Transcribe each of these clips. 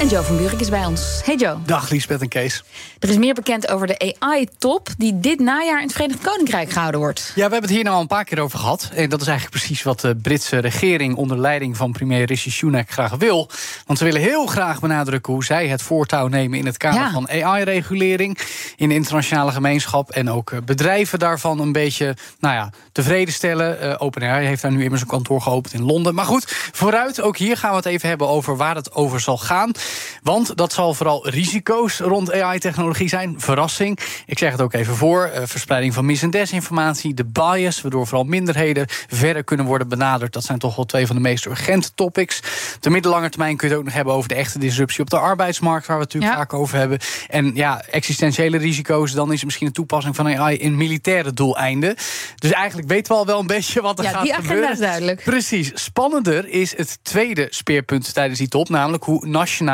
En Joe van Buurik is bij ons. Hey Joe. Dag Liesbeth en Kees. Er is meer bekend over de AI-top die dit najaar in het Verenigd Koninkrijk gehouden wordt. Ja, we hebben het hier nou al een paar keer over gehad. En dat is eigenlijk precies wat de Britse regering onder leiding van premier Rishi Sunak graag wil. Want ze willen heel graag benadrukken hoe zij het voortouw nemen in het kader Ja. van AI-regulering in de internationale gemeenschap. En ook eh, bedrijven daarvan een beetje nou ja, tevreden stellen. Eh, OpenAI heeft daar nu immers een kantoor geopend in Londen. Maar goed, vooruit, ook hier gaan we het even hebben over waar het over zal gaan. Want dat zal vooral risico's rond AI-technologie zijn. Verrassing. Ik zeg het ook even voor. eh, verspreiding van mis- en desinformatie. De bias, waardoor vooral minderheden verder kunnen worden benaderd. Dat zijn toch wel twee van de meest urgente topics. Op de middellange termijn kun je het ook nog hebben over de echte disruptie op de arbeidsmarkt, waar we het natuurlijk Ja. vaak over hebben. En ja, existentiële risico's. Dan is het misschien een toepassing van AI in militaire doeleinden. Dus eigenlijk weten we al wel een beetje wat er Ja, gaat die agenda gebeuren. is duidelijk. Precies. Spannender is het tweede speerpunt tijdens die top, namelijk hoe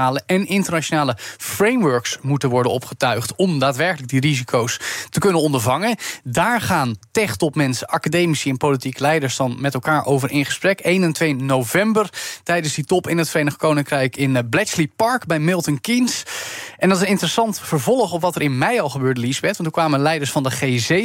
nationale en internationale frameworks moeten worden opgetuigd om daadwerkelijk die risico's te kunnen ondervangen. Daar gaan tech-topmensen, academici en politieke leiders dan met elkaar over in gesprek. 1 en 2 november tijdens die top in het Verenigd Koninkrijk in eh, Bletchley Park bij Milton Keynes. En dat is een interessant vervolg op wat er in mei al gebeurde, Liesbeth. Want toen kwamen leiders van de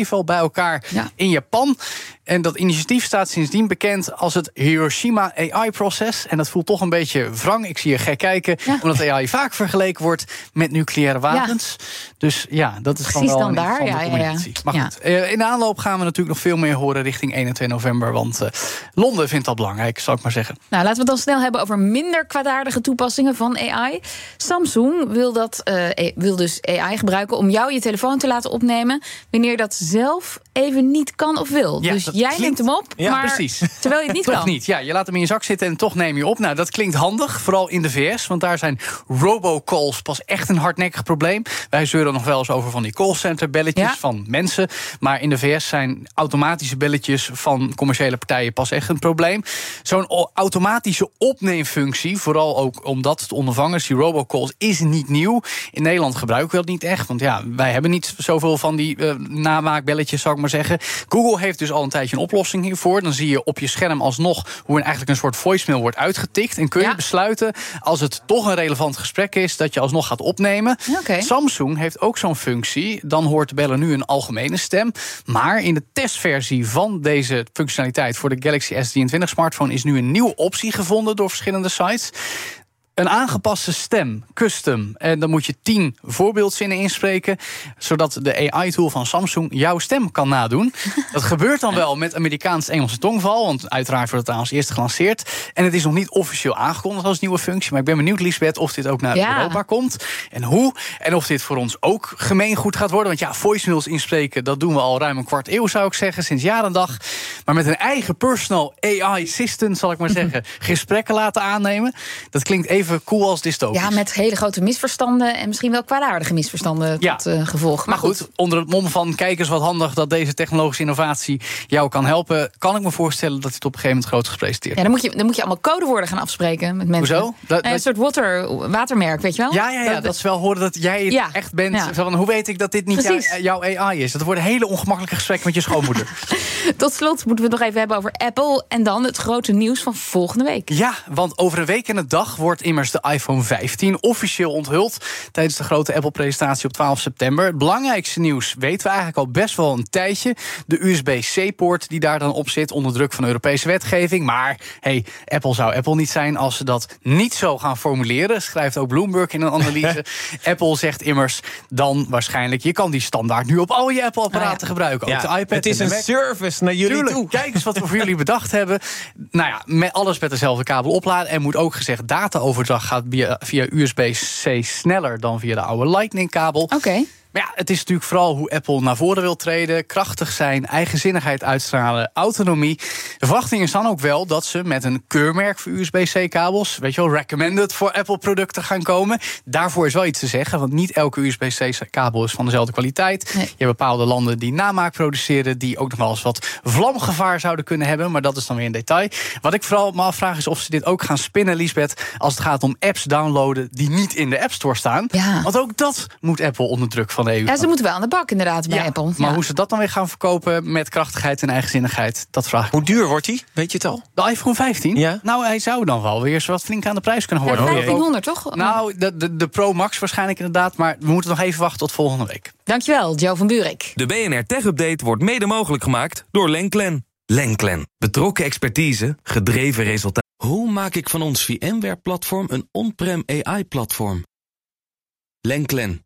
G7 al bij elkaar Ja. in Japan. En dat initiatief staat sindsdien bekend als het Hiroshima AI-proces. En dat voelt toch een beetje wrang. Ik zie je gek kijken, Ja. Omdat AI vaak vergeleken wordt met nucleaire wapens. Dus ja, dat is Precies gewoon wel een daar, ja, ja. Maar goed, eh, in de aanloop gaan we natuurlijk nog veel meer horen richting 1 en 2 november. Want eh, Londen vindt dat belangrijk, zal ik maar zeggen. Nou, laten we het dan snel hebben over minder kwaadaardige toepassingen van AI. Samsung wil, dat, eh, wil dus AI gebruiken om jou je telefoon te laten opnemen... wanneer dat zelf even niet kan of wil. Ja, dus jij klinkt- neemt hem op, Ja, maar precies. terwijl je het niet Toch kan. niet. Ja, je laat hem in je zak zitten en toch neem je op. Nou, dat klinkt handig, vooral in de VS. Want daar zijn robocalls pas echt een hardnekkig probleem. Wij zeuren nog wel eens over van die callcenter belletjes Ja. van mensen. Maar in de VS zijn automatische belletjes van commerciële partijen pas echt een probleem. Zo'n automatische opneemfunctie, vooral ook om dat te ondervangen, die robocalls, is niet nieuw. In Nederland gebruiken we dat niet echt. Want ja, wij hebben niet zoveel van die eh, namaakbelletjes, zou ik maar zeggen. Google heeft dus al een tijdje een oplossing hiervoor. Dan zie je op je scherm alsnog hoe een, eigenlijk een soort voicemail wordt uitgetikt. En kun je Ja. besluiten, als het toch een relevant gesprek is, dat je alsnog gaat opnemen. Samsung heeft ook zo'n functie. Dan hoort de bellen nu een algemene stem. Maar in de testversie van deze functionaliteit voor de Galaxy S23 smartphone is nu een nieuwe optie gevonden door verschillende sites. Een aangepaste stem, custom. En dan moet je 10 voorbeeldzinnen inspreken, zodat de AI-tool van Samsung jouw stem kan nadoen. Dat gebeurt dan wel met Amerikaans-Engelse tongval, want uiteraard wordt het daar als eerste gelanceerd. En het is nog niet officieel aangekondigd als nieuwe functie, maar ik ben benieuwd, Lisbeth, of dit ook naar Ja. Europa komt. En hoe. En of dit voor ons ook gemeengoed gaat worden. Want ja, voicemails inspreken, dat doen we al ruim een kwart eeuw, zou ik zeggen, sinds jaar en dag. Maar met een eigen personal AI-assistant, zal ik maar zeggen, gesprekken laten aannemen. Dat klinkt even cool als dystopisch. Ja, met hele grote misverstanden en misschien wel kwaadaardige misverstanden Ja. tot eh, gevolg. Maar goed, onder het mom van kijk eens wat handig dat deze technologische innovatie jou kan helpen, kan ik me voorstellen dat dit op een gegeven moment groot gepresenteerd. Ja, dan moet, je, dan moet je allemaal codewoorden gaan afspreken met mensen. Hoezo? Dat- Eh, een dat- soort water, watermerk, weet je wel? Ja, ja, ja, dat is wel horen dat jij het Ja. echt bent. Ja. Van, hoe weet ik dat dit niet jou- jouw AI is? Dat worden hele ongemakkelijke gesprekken met je schoonmoeder. Tot slot moeten we het nog even hebben over Apple. En dan het grote nieuws van volgende week. Ja, want over een week en een dag wordt immers de iPhone 15 officieel onthuld tijdens de grote Apple-presentatie op 12 september. Het belangrijkste nieuws weten we eigenlijk al best wel een tijdje. De USB-C-poort die daar dan op zit onder druk van Europese wetgeving. Maar hey, Apple zou Apple niet zijn als ze dat niet zo gaan formuleren, schrijft ook Bloomberg in een analyse. Apple zegt immers dan waarschijnlijk, je kan die standaard nu op al je Apple-apparaten ja. gebruiken. Ook de iPad het is en de een Mac. service naar jullie Tuurlijk, toe. kijk eens wat we voor jullie bedacht hebben. Nou ja, met alles met dezelfde kabel opladen. En moet ook gezegd, gaat via, via USB-C sneller dan via de oude Lightning-kabel. Oké. Maar ja, het is natuurlijk vooral hoe Apple naar voren wil treden. Krachtig zijn, eigenzinnigheid uitstralen, autonomie. De verwachting is dan ook wel dat ze met een keurmerk voor USB-C-kabels... weet je wel, recommended voor Apple-producten gaan komen. Daarvoor is wel iets te zeggen, want niet elke USB-C-kabel is van dezelfde kwaliteit. Nee. Je hebt bepaalde landen die namaak produceren... die ook nog wel eens wat vlamgevaar zouden kunnen hebben. Maar dat is dan weer een detail. Wat ik vooral me afvraag is of ze dit ook gaan spinnen, Lisbeth... als het gaat om apps downloaden die niet in de App Store staan. Ja. Want ook dat moet Apple onder druk van de EU. Ja, ze moeten wel aan de bak inderdaad bij Ja, Apple. Maar Ja. hoe ze dat dan weer gaan verkopen met krachtigheid en eigenzinnigheid, dat vraag ik. Hoe duur wordt die? Weet je het al? De iPhone 15? Ja. Nou, hij zou dan wel weer eens wat flink aan de prijs kunnen Ja, worden. 1500 toch? Nou, de, de, de Pro Max waarschijnlijk inderdaad. Maar we moeten nog even wachten tot volgende week. Dankjewel, Joe van Buurik. De BNR Tech Update wordt mede mogelijk gemaakt door Lenklen. Lenklen. Betrokken expertise, gedreven resultaten. Hoe maak ik van ons VMware-platform een on-prem AI-platform? Lenklen.